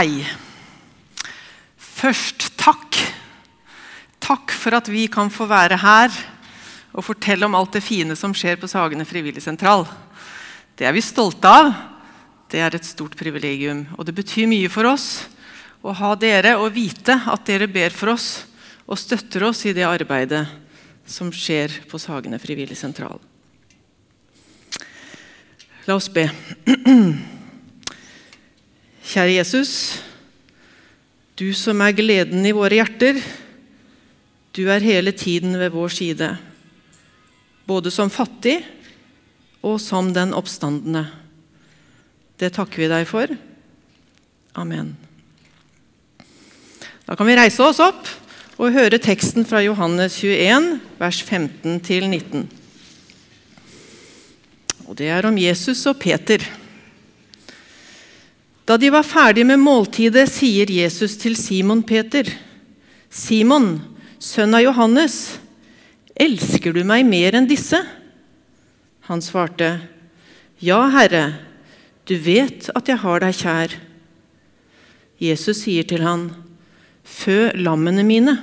Hei. Først takk. Takk for at vi kan få være her og fortelle om alt det fine som skjer på Sagene frivilligsentral. Det er vi stolte av. Det er et stort privilegium. Og det betyr mye for oss å ha dere og vite at dere ber for oss og støtter oss i det arbeidet som skjer på Sagene frivilligsentral. La oss be. Kjære Jesus, du som er gleden i våre hjerter, du er hele tiden ved vår side, både som fattig og som den oppstandende. Det takker vi deg for. Amen. Da kan vi reise oss opp og høre teksten fra Johannes 21, vers 15-19. Og Det er om Jesus og Peter. Da de var ferdig med måltidet, sier Jesus til Simon Peter.: Simon, sønn av Johannes, elsker du meg mer enn disse? Han svarte, Ja, Herre, du vet at jeg har deg kjær. Jesus sier til han, Fø lammene mine.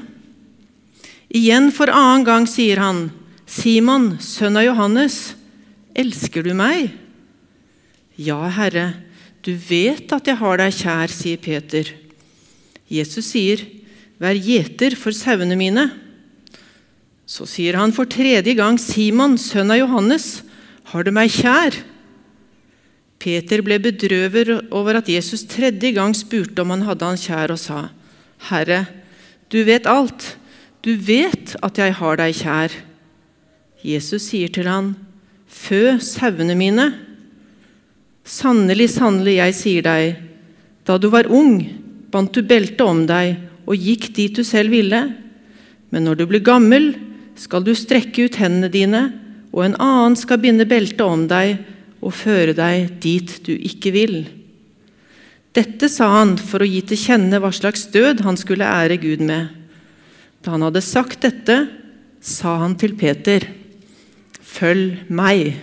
Igjen for annen gang sier han, Simon, sønn av Johannes, elsker du meg? Ja, Herre, du vet at jeg har deg kjær, sier Peter. Jesus sier, Vær gjeter for sauene mine. Så sier han for tredje gang, Simon, sønn av Johannes, har du meg kjær? Peter ble bedrøvet over at Jesus tredje gang spurte om han hadde han kjær, og sa, Herre, du vet alt, du vet at jeg har deg kjær. Jesus sier til han, Fø sauene mine. Sannelig, sannelig, jeg sier deg, da du var ung, bandt du beltet om deg og gikk dit du selv ville. Men når du blir gammel, skal du strekke ut hendene dine, og en annen skal binde beltet om deg og føre deg dit du ikke vil. Dette sa han for å gi til kjenne hva slags død han skulle ære Gud med. Da han hadde sagt dette, sa han til Peter, Følg meg.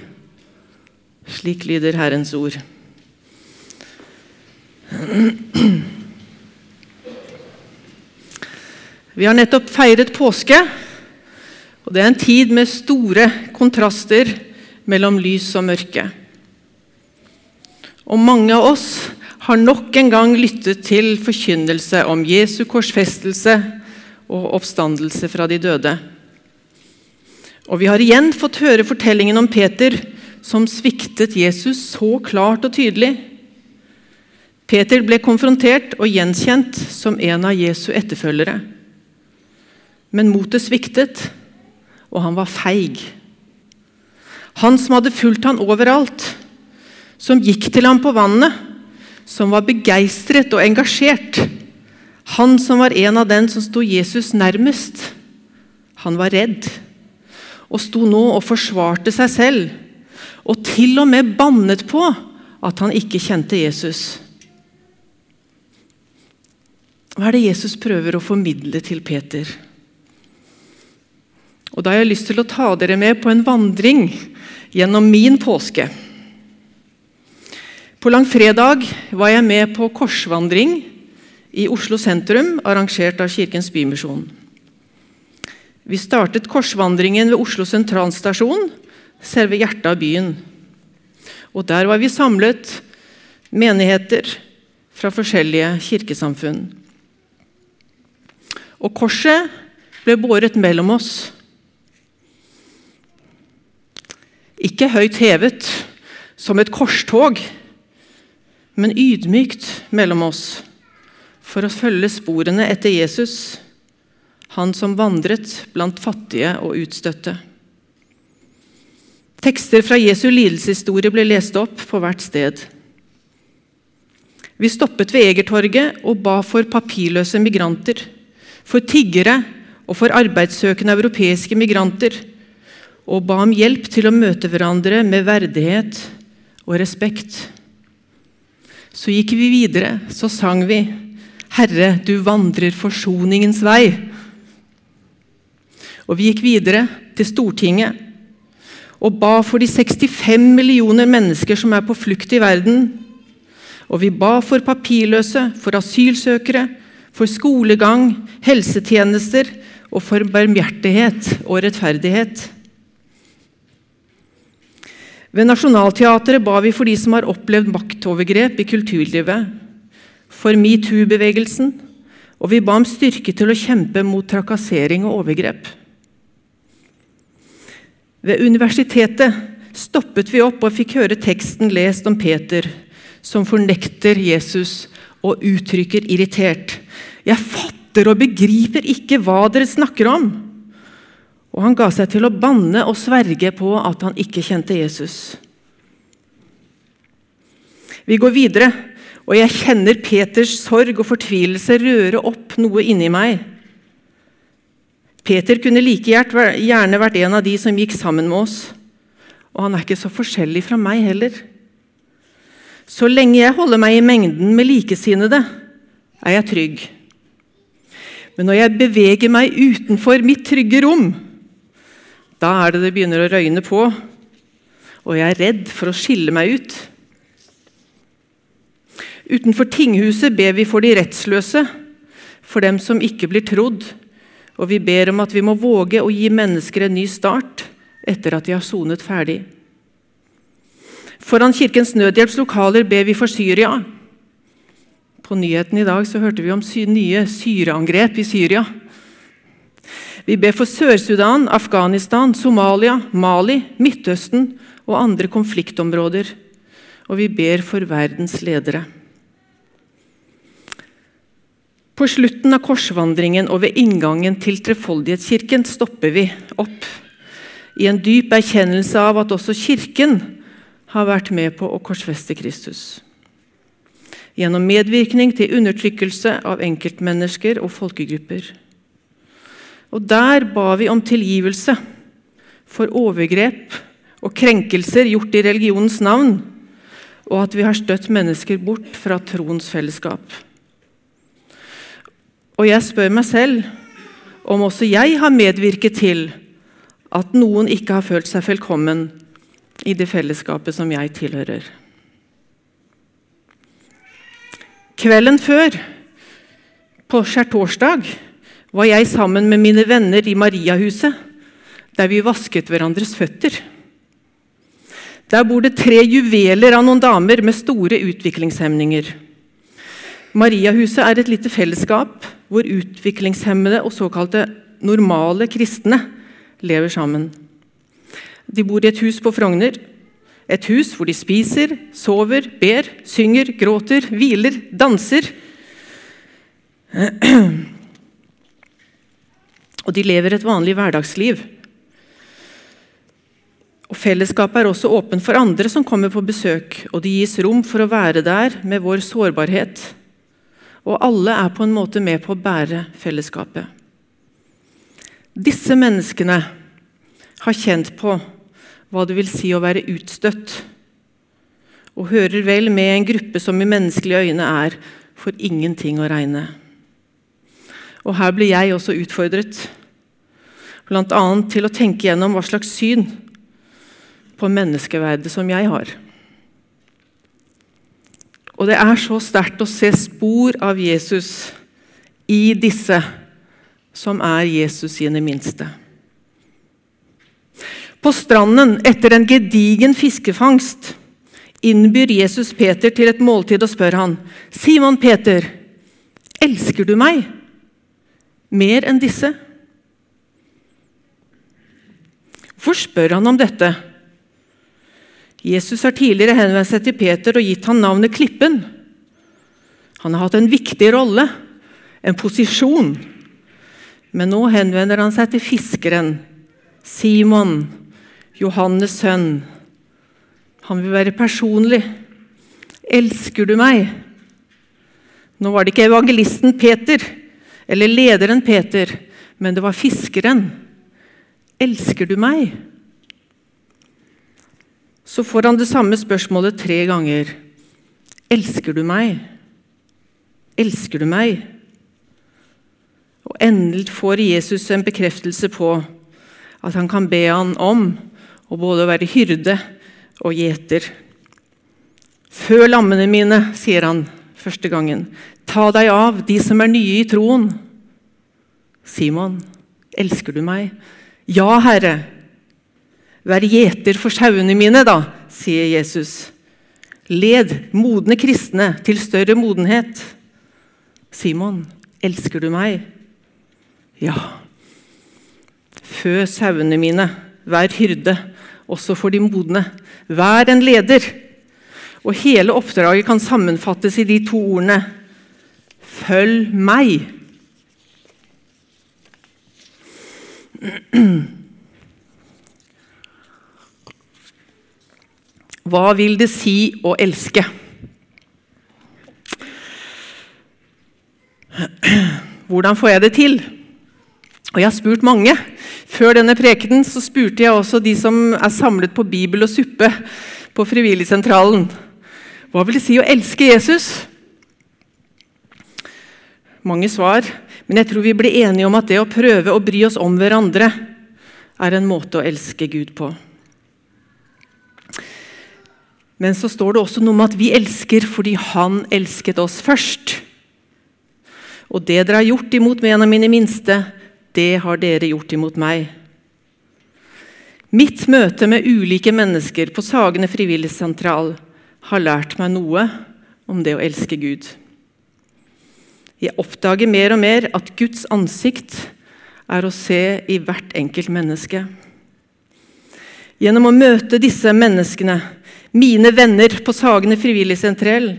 Slik lyder Herrens ord. Vi har nettopp feiret påske, og det er en tid med store kontraster mellom lys og mørke. Og mange av oss har nok en gang lyttet til forkynnelse om Jesu korsfestelse og oppstandelse fra de døde. Og vi har igjen fått høre fortellingen om Peter som sviktet Jesus så klart og tydelig. Peter ble konfrontert og gjenkjent som en av Jesu etterfølgere. Men motet sviktet, og han var feig. Han som hadde fulgt han overalt, som gikk til ham på vannet, som var begeistret og engasjert. Han som var en av den som sto Jesus nærmest. Han var redd og sto nå og forsvarte seg selv og til og med bannet på at han ikke kjente Jesus. Hva er det Jesus prøver å formidle til Peter? Og Da har jeg lyst til å ta dere med på en vandring gjennom min påske. På langfredag var jeg med på korsvandring i Oslo sentrum, arrangert av Kirkens Bymisjon. Vi startet korsvandringen ved Oslo sentralstasjon selve hjertet av byen. Og Der var vi samlet menigheter fra forskjellige kirkesamfunn. Og korset ble båret mellom oss. Ikke høyt hevet, som et korstog, men ydmykt mellom oss for å følge sporene etter Jesus, han som vandret blant fattige og utstøtte. Tekster fra Jesu lidelseshistorie ble lest opp på hvert sted. Vi stoppet ved Egertorget og ba for papirløse migranter, for tiggere og for arbeidssøkende europeiske migranter, og ba om hjelp til å møte hverandre med verdighet og respekt. Så gikk vi videre, så sang vi 'Herre, du vandrer forsoningens vei'. Og vi gikk videre til Stortinget og ba for de 65 millioner mennesker som er på flukt i verden, Og vi ba for papirløse, for asylsøkere, for skolegang, helsetjenester og for barmhjertighet og rettferdighet. Ved Nationaltheatret ba vi for de som har opplevd maktovergrep i kulturlivet, for metoo-bevegelsen, og vi ba om styrke til å kjempe mot trakassering og overgrep. Ved universitetet stoppet vi opp og fikk høre teksten lest om Peter, som fornekter Jesus og uttrykker irritert. Jeg fatter og begriper ikke hva dere snakker om! Og han ga seg til å banne og sverge på at han ikke kjente Jesus. Vi går videre, og jeg kjenner Peters sorg og fortvilelse røre opp noe inni meg. Peter kunne like gjerne vært en av de som gikk sammen med oss. Og han er ikke så forskjellig fra meg heller. Så lenge jeg holder meg i mengden med likesinnede, er jeg trygg. Men når jeg beveger meg utenfor mitt trygge rom, da er det det begynner å røyne på, og jeg er redd for å skille meg ut. Utenfor tinghuset ber vi for de rettsløse, for dem som ikke blir trodd, og vi ber om at vi må våge å gi mennesker en ny start etter at de har sonet ferdig. Foran Kirkens Nødhjelps lokaler ber vi for Syria. På nyheten i dag så hørte vi om sy nye syreangrep i Syria. Vi ber for Sør-Sudan, Afghanistan, Somalia, Mali, Midtøsten og andre konfliktområder. Og vi ber for verdens ledere. På slutten av korsvandringen og ved inngangen til Trefoldighetskirken stopper vi opp i en dyp erkjennelse av at også Kirken har vært med på å korsfeste Kristus. Gjennom medvirkning til undertrykkelse av enkeltmennesker og folkegrupper. Og der ba vi om tilgivelse for overgrep og krenkelser gjort i religionens navn, og at vi har støtt mennesker bort fra troens fellesskap. Og jeg spør meg selv om også jeg har medvirket til at noen ikke har følt seg velkommen i det fellesskapet som jeg tilhører. Kvelden før, på skjærtorsdag, var jeg sammen med mine venner i Mariahuset, der vi vasket hverandres føtter. Der bor det tre juveler av noen damer med store utviklingshemninger. Mariahuset er et lite fellesskap hvor utviklingshemmede og såkalte normale kristne lever sammen. De bor i et hus på Frogner. Et hus hvor de spiser, sover, ber, synger, gråter, hviler, danser. Og de lever et vanlig hverdagsliv. Og Fellesskapet er også åpent for andre som kommer på besøk, og det gis rom for å være der med vår sårbarhet. Og alle er på en måte med på å bære fellesskapet. Disse menneskene har kjent på hva det vil si å være utstøtt, og hører vel med en gruppe som i menneskelige øyne er for ingenting å regne. Og her blir jeg også utfordret, bl.a. til å tenke gjennom hva slags syn på menneskeverdet som jeg har. Og det er så sterkt å se spor av Jesus i disse som er Jesus sine minste. På stranden etter en gedigen fiskefangst innbyr Jesus Peter til et måltid og spør han, 'Simon Peter, elsker du meg?' mer enn disse? Hvorfor spør han om dette? Jesus har tidligere henvendt seg til Peter og gitt han navnet Klippen. Han har hatt en viktig rolle, en posisjon. Men nå henvender han seg til fiskeren, Simon, Johannes' sønn. Han vil være personlig. Elsker du meg? Nå var det ikke evangelisten Peter eller lederen Peter, men det var fiskeren. Elsker du meg? Så får han det samme spørsmålet tre ganger. Elsker du meg? Elsker du meg? Og endelig får Jesus en bekreftelse på at han kan be han om å både være hyrde og gjeter. Fø lammene mine, sier han første gangen. Ta deg av de som er nye i troen. Simon, elsker du meg? Ja, Herre. Vær gjeter for sauene mine, da, sier Jesus. Led modne kristne til større modenhet. Simon, elsker du meg? Ja. Fø sauene mine, vær hyrde, også for de modne. Vær en leder. Og hele oppdraget kan sammenfattes i de to ordene Følg meg. Hva vil det si å elske? Hvordan får jeg det til? Og Jeg har spurt mange. Før denne prekenen så spurte jeg også de som er samlet på Bibel og suppe på Frivilligsentralen. Hva vil det si å elske Jesus? Mange svar, men jeg tror vi blir enige om at det å prøve å bry oss om hverandre er en måte å elske Gud på. Men så står det også noe om at vi elsker fordi Han elsket oss først. Og det dere har gjort imot en av mine minste, det har dere gjort imot meg. Mitt møte med ulike mennesker på Sagene frivilligsentral har lært meg noe om det å elske Gud. Jeg oppdager mer og mer at Guds ansikt er å se i hvert enkelt menneske. Gjennom å møte disse menneskene, mine venner på Sagene frivilligsentral,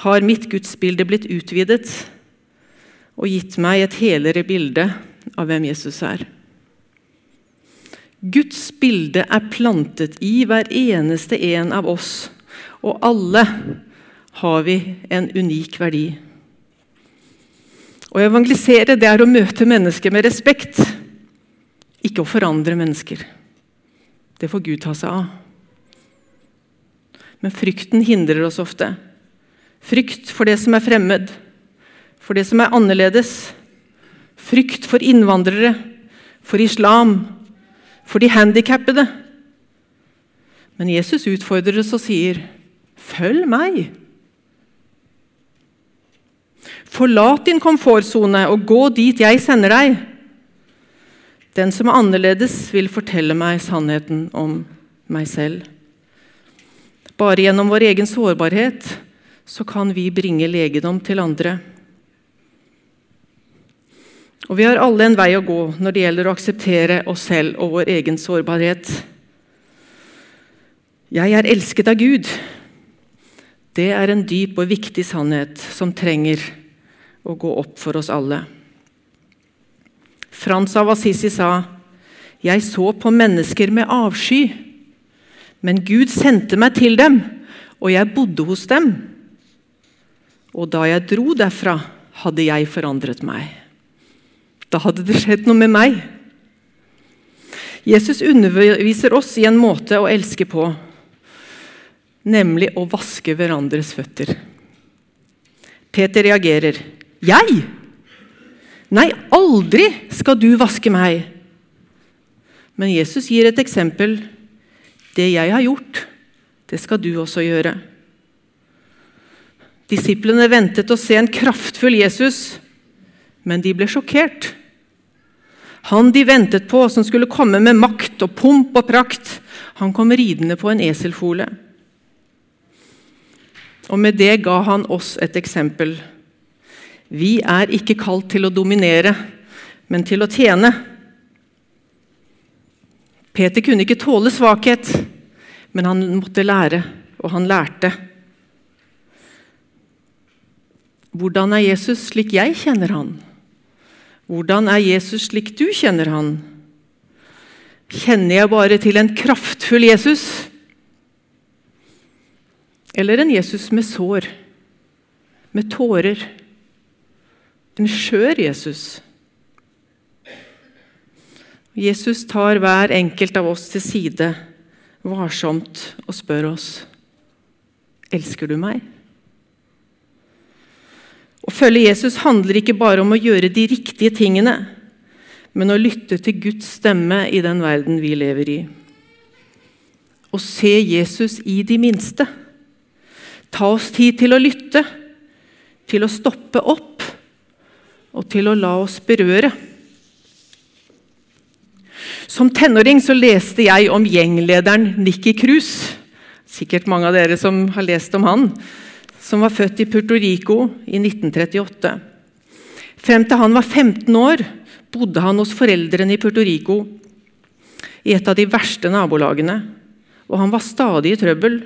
har mitt gudsbilde blitt utvidet og gitt meg et helere bilde av hvem Jesus er. Guds bilde er plantet i hver eneste en av oss, og alle har vi en unik verdi. Å evangelisere det er å møte mennesker med respekt, ikke å forandre mennesker. Det får Gud ta seg av. Men frykten hindrer oss ofte. Frykt for det som er fremmed, for det som er annerledes. Frykt for innvandrere, for islam, for de handikappede. Men Jesus utfordrer oss og sier, 'Følg meg'. Forlat din komfortsone og gå dit jeg sender deg. Den som er annerledes, vil fortelle meg sannheten om meg selv. Bare gjennom vår egen sårbarhet så kan vi bringe legedom til andre. Og Vi har alle en vei å gå når det gjelder å akseptere oss selv og vår egen sårbarhet. Jeg er elsket av Gud. Det er en dyp og viktig sannhet som trenger å gå opp for oss alle. Frans av Assisi sa, 'Jeg så på mennesker med avsky, men Gud sendte meg til dem, og jeg bodde hos dem.' Og da jeg dro derfra, hadde jeg forandret meg. Da hadde det skjedd noe med meg. Jesus underviser oss i en måte å elske på, nemlig å vaske hverandres føtter. Peter reagerer. 'Jeg? Nei, aldri skal du vaske meg.' Men Jesus gir et eksempel. 'Det jeg har gjort, det skal du også gjøre.' Disiplene ventet å se en kraftfull Jesus, men de ble sjokkert. Han de ventet på, som skulle komme med makt og pomp og prakt, han kom ridende på en eselfole. Og med det ga han oss et eksempel. Vi er ikke kalt til å dominere, men til å tjene. Peter kunne ikke tåle svakhet, men han måtte lære, og han lærte. Hvordan er Jesus slik jeg kjenner han? Hvordan er Jesus slik du kjenner han? Kjenner jeg bare til en kraftfull Jesus? Eller en Jesus med sår, med tårer? En skjør Jesus? Jesus tar hver enkelt av oss til side varsomt og spør oss Elsker du meg? Å følge Jesus handler ikke bare om å gjøre de riktige tingene, men å lytte til Guds stemme i den verden vi lever i. Å se Jesus i de minste, Ta oss tid til å lytte, til å stoppe opp og til å la oss berøre. Som tenåring så leste jeg om gjenglederen Nikki Cruz. Sikkert mange av dere som har lest om han. Som var født i Puerto Rico i 1938. Frem til han var 15 år, bodde han hos foreldrene i Puerto Rico i et av de verste nabolagene, og han var stadig i trøbbel.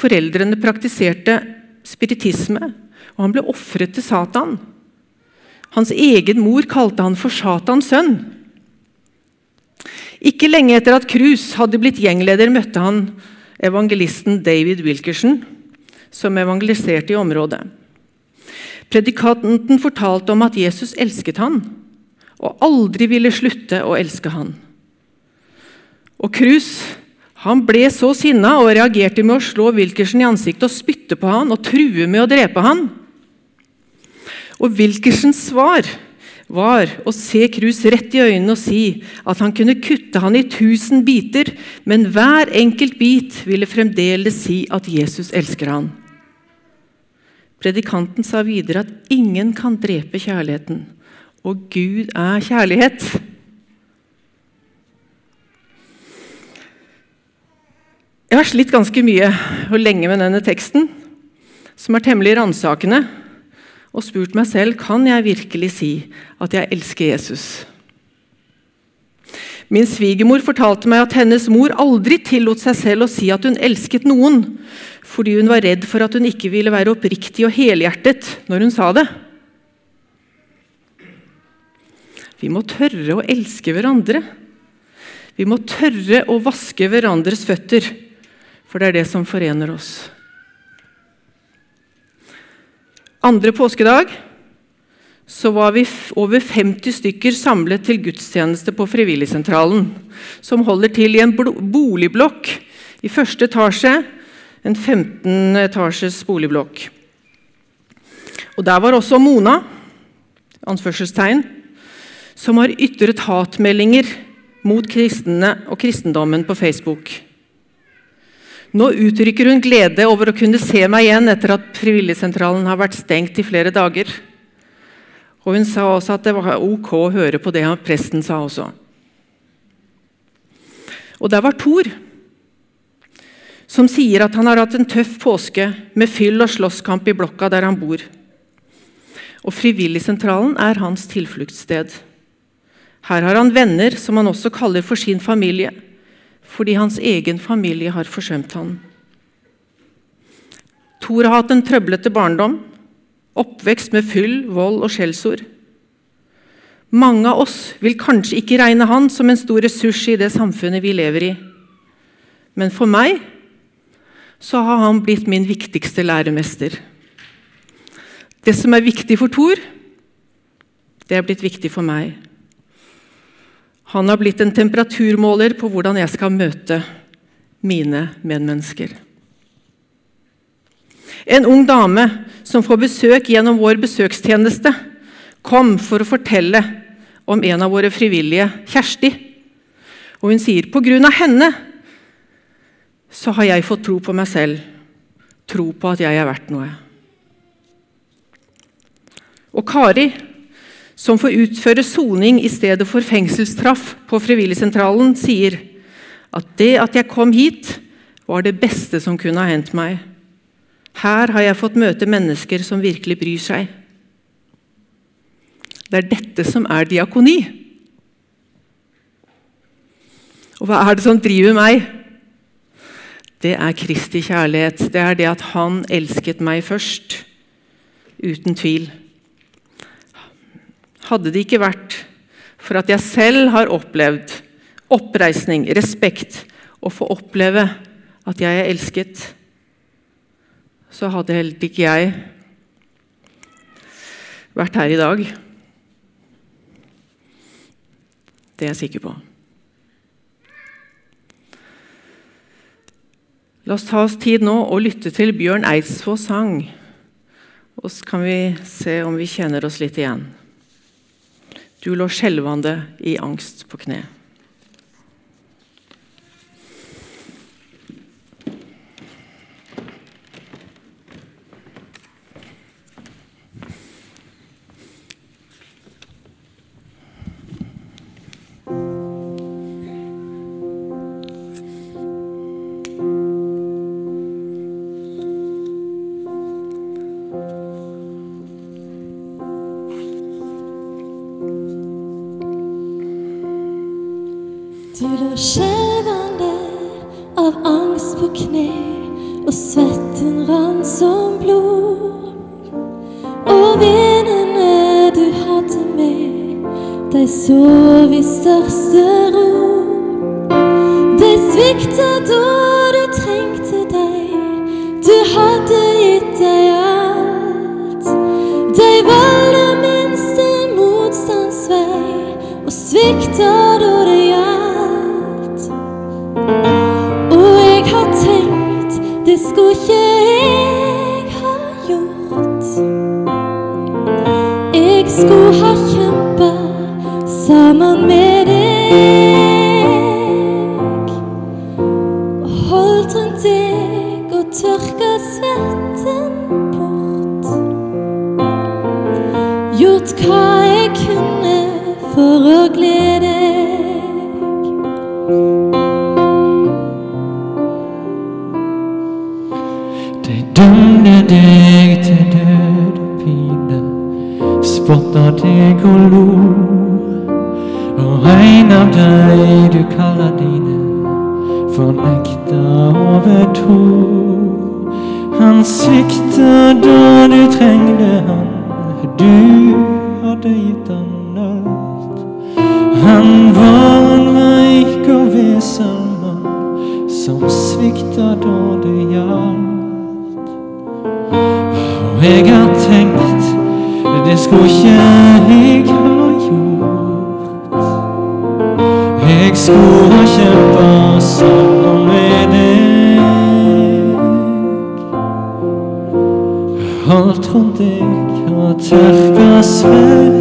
Foreldrene praktiserte spiritisme, og han ble ofret til Satan. Hans egen mor kalte han for Satans sønn. Ikke lenge etter at Cruz hadde blitt gjengleder, møtte han evangelisten David Wilkerson, som evangeliserte i området. Predikanten fortalte om at Jesus elsket han, og aldri ville slutte å elske han. Og Cruz han ble så sinna og reagerte med å slå Wilkerson i ansiktet og spytte på han og true med å drepe han. Og Wilkersens svar var å se Cruz rett i øynene og si at han kunne kutte han i tusen biter, men hver enkelt bit ville fremdeles si at Jesus elsker han. Predikanten sa videre at ingen kan drepe kjærligheten, og Gud er kjærlighet. Jeg har slitt ganske mye og lenge med denne teksten, som er temmelig ransakende og spurt meg selv kan jeg virkelig si at jeg elsker Jesus. Min svigermor fortalte meg at hennes mor aldri tillot seg selv å si at hun elsket noen, fordi hun var redd for at hun ikke ville være oppriktig og helhjertet når hun sa det. Vi må tørre å elske hverandre. Vi må tørre å vaske hverandres føtter, for det er det som forener oss. Andre påskedag så var vi over 50 stykker samlet til gudstjeneste på Frivilligsentralen, som holder til i en boligblokk i første etasje. En 15 etasjes boligblokk. Og Der var også Mona, anførselstegn, som har ytret hatmeldinger mot kristne og kristendommen på Facebook. Nå uttrykker hun glede over å kunne se meg igjen etter at Frivilligsentralen har vært stengt i flere dager. Og Hun sa også at det var ok å høre på det presten sa også. Og der var Thor, som sier at han har hatt en tøff påske med fyll og slåsskamp i blokka der han bor. Og Frivilligsentralen er hans tilfluktssted. Her har han venner som han også kaller for sin familie fordi hans egen familie har forsømt han. Thor har hatt en trøblete barndom, oppvekst med fyll, vold og skjellsord. Mange av oss vil kanskje ikke regne han som en stor ressurs i det samfunnet vi lever i. Men for meg så har han blitt min viktigste læremester. Det som er viktig for Thor, det er blitt viktig for meg. Han har blitt en temperaturmåler på hvordan jeg skal møte mine medmennesker. En ung dame som får besøk gjennom vår besøkstjeneste, kom for å fortelle om en av våre frivillige, Kjersti. Og hun sier på grunn av henne så har jeg fått tro på meg selv, tro på at jeg er verdt noe. Og Kari som får utføre soning i stedet for fengselsstraff på Frivilligsentralen, sier at det at jeg kom hit, var det beste som kunne ha hendt meg. Her har jeg fått møte mennesker som virkelig bryr seg. Det er dette som er diakoni. Og hva er det som driver meg? Det er Kristi kjærlighet. Det er det at Han elsket meg først. Uten tvil. Hadde det ikke vært for at jeg selv har opplevd oppreisning, respekt, og få oppleve at jeg er elsket, så hadde heller ikke jeg vært her i dag. Det er jeg sikker på. La oss ta oss tid nå og lytte til Bjørn Eidsvågs sang. Og så kan vi se om vi kjenner oss litt igjen. Du lå skjelvende i angst på kne. Lå skjelvende av angst på kne, og svetten rann som blod. Og vennene du hadde med, de sov i største det skulle ikke jeg ha gjort. Jeg skulle ha deg og lo. Og en av deg du kaller dine, fornekta overtro. Han svikta da du trengte han, du hadde gitt han alt. Han var en veik og vesel mann, som svikta da det gjaldt. Og jeg har tenkt det skulle ikke jeg ha gjort. Jeg skulle ha kjempa sammen med deg. Alt rundt deg har tørka svetten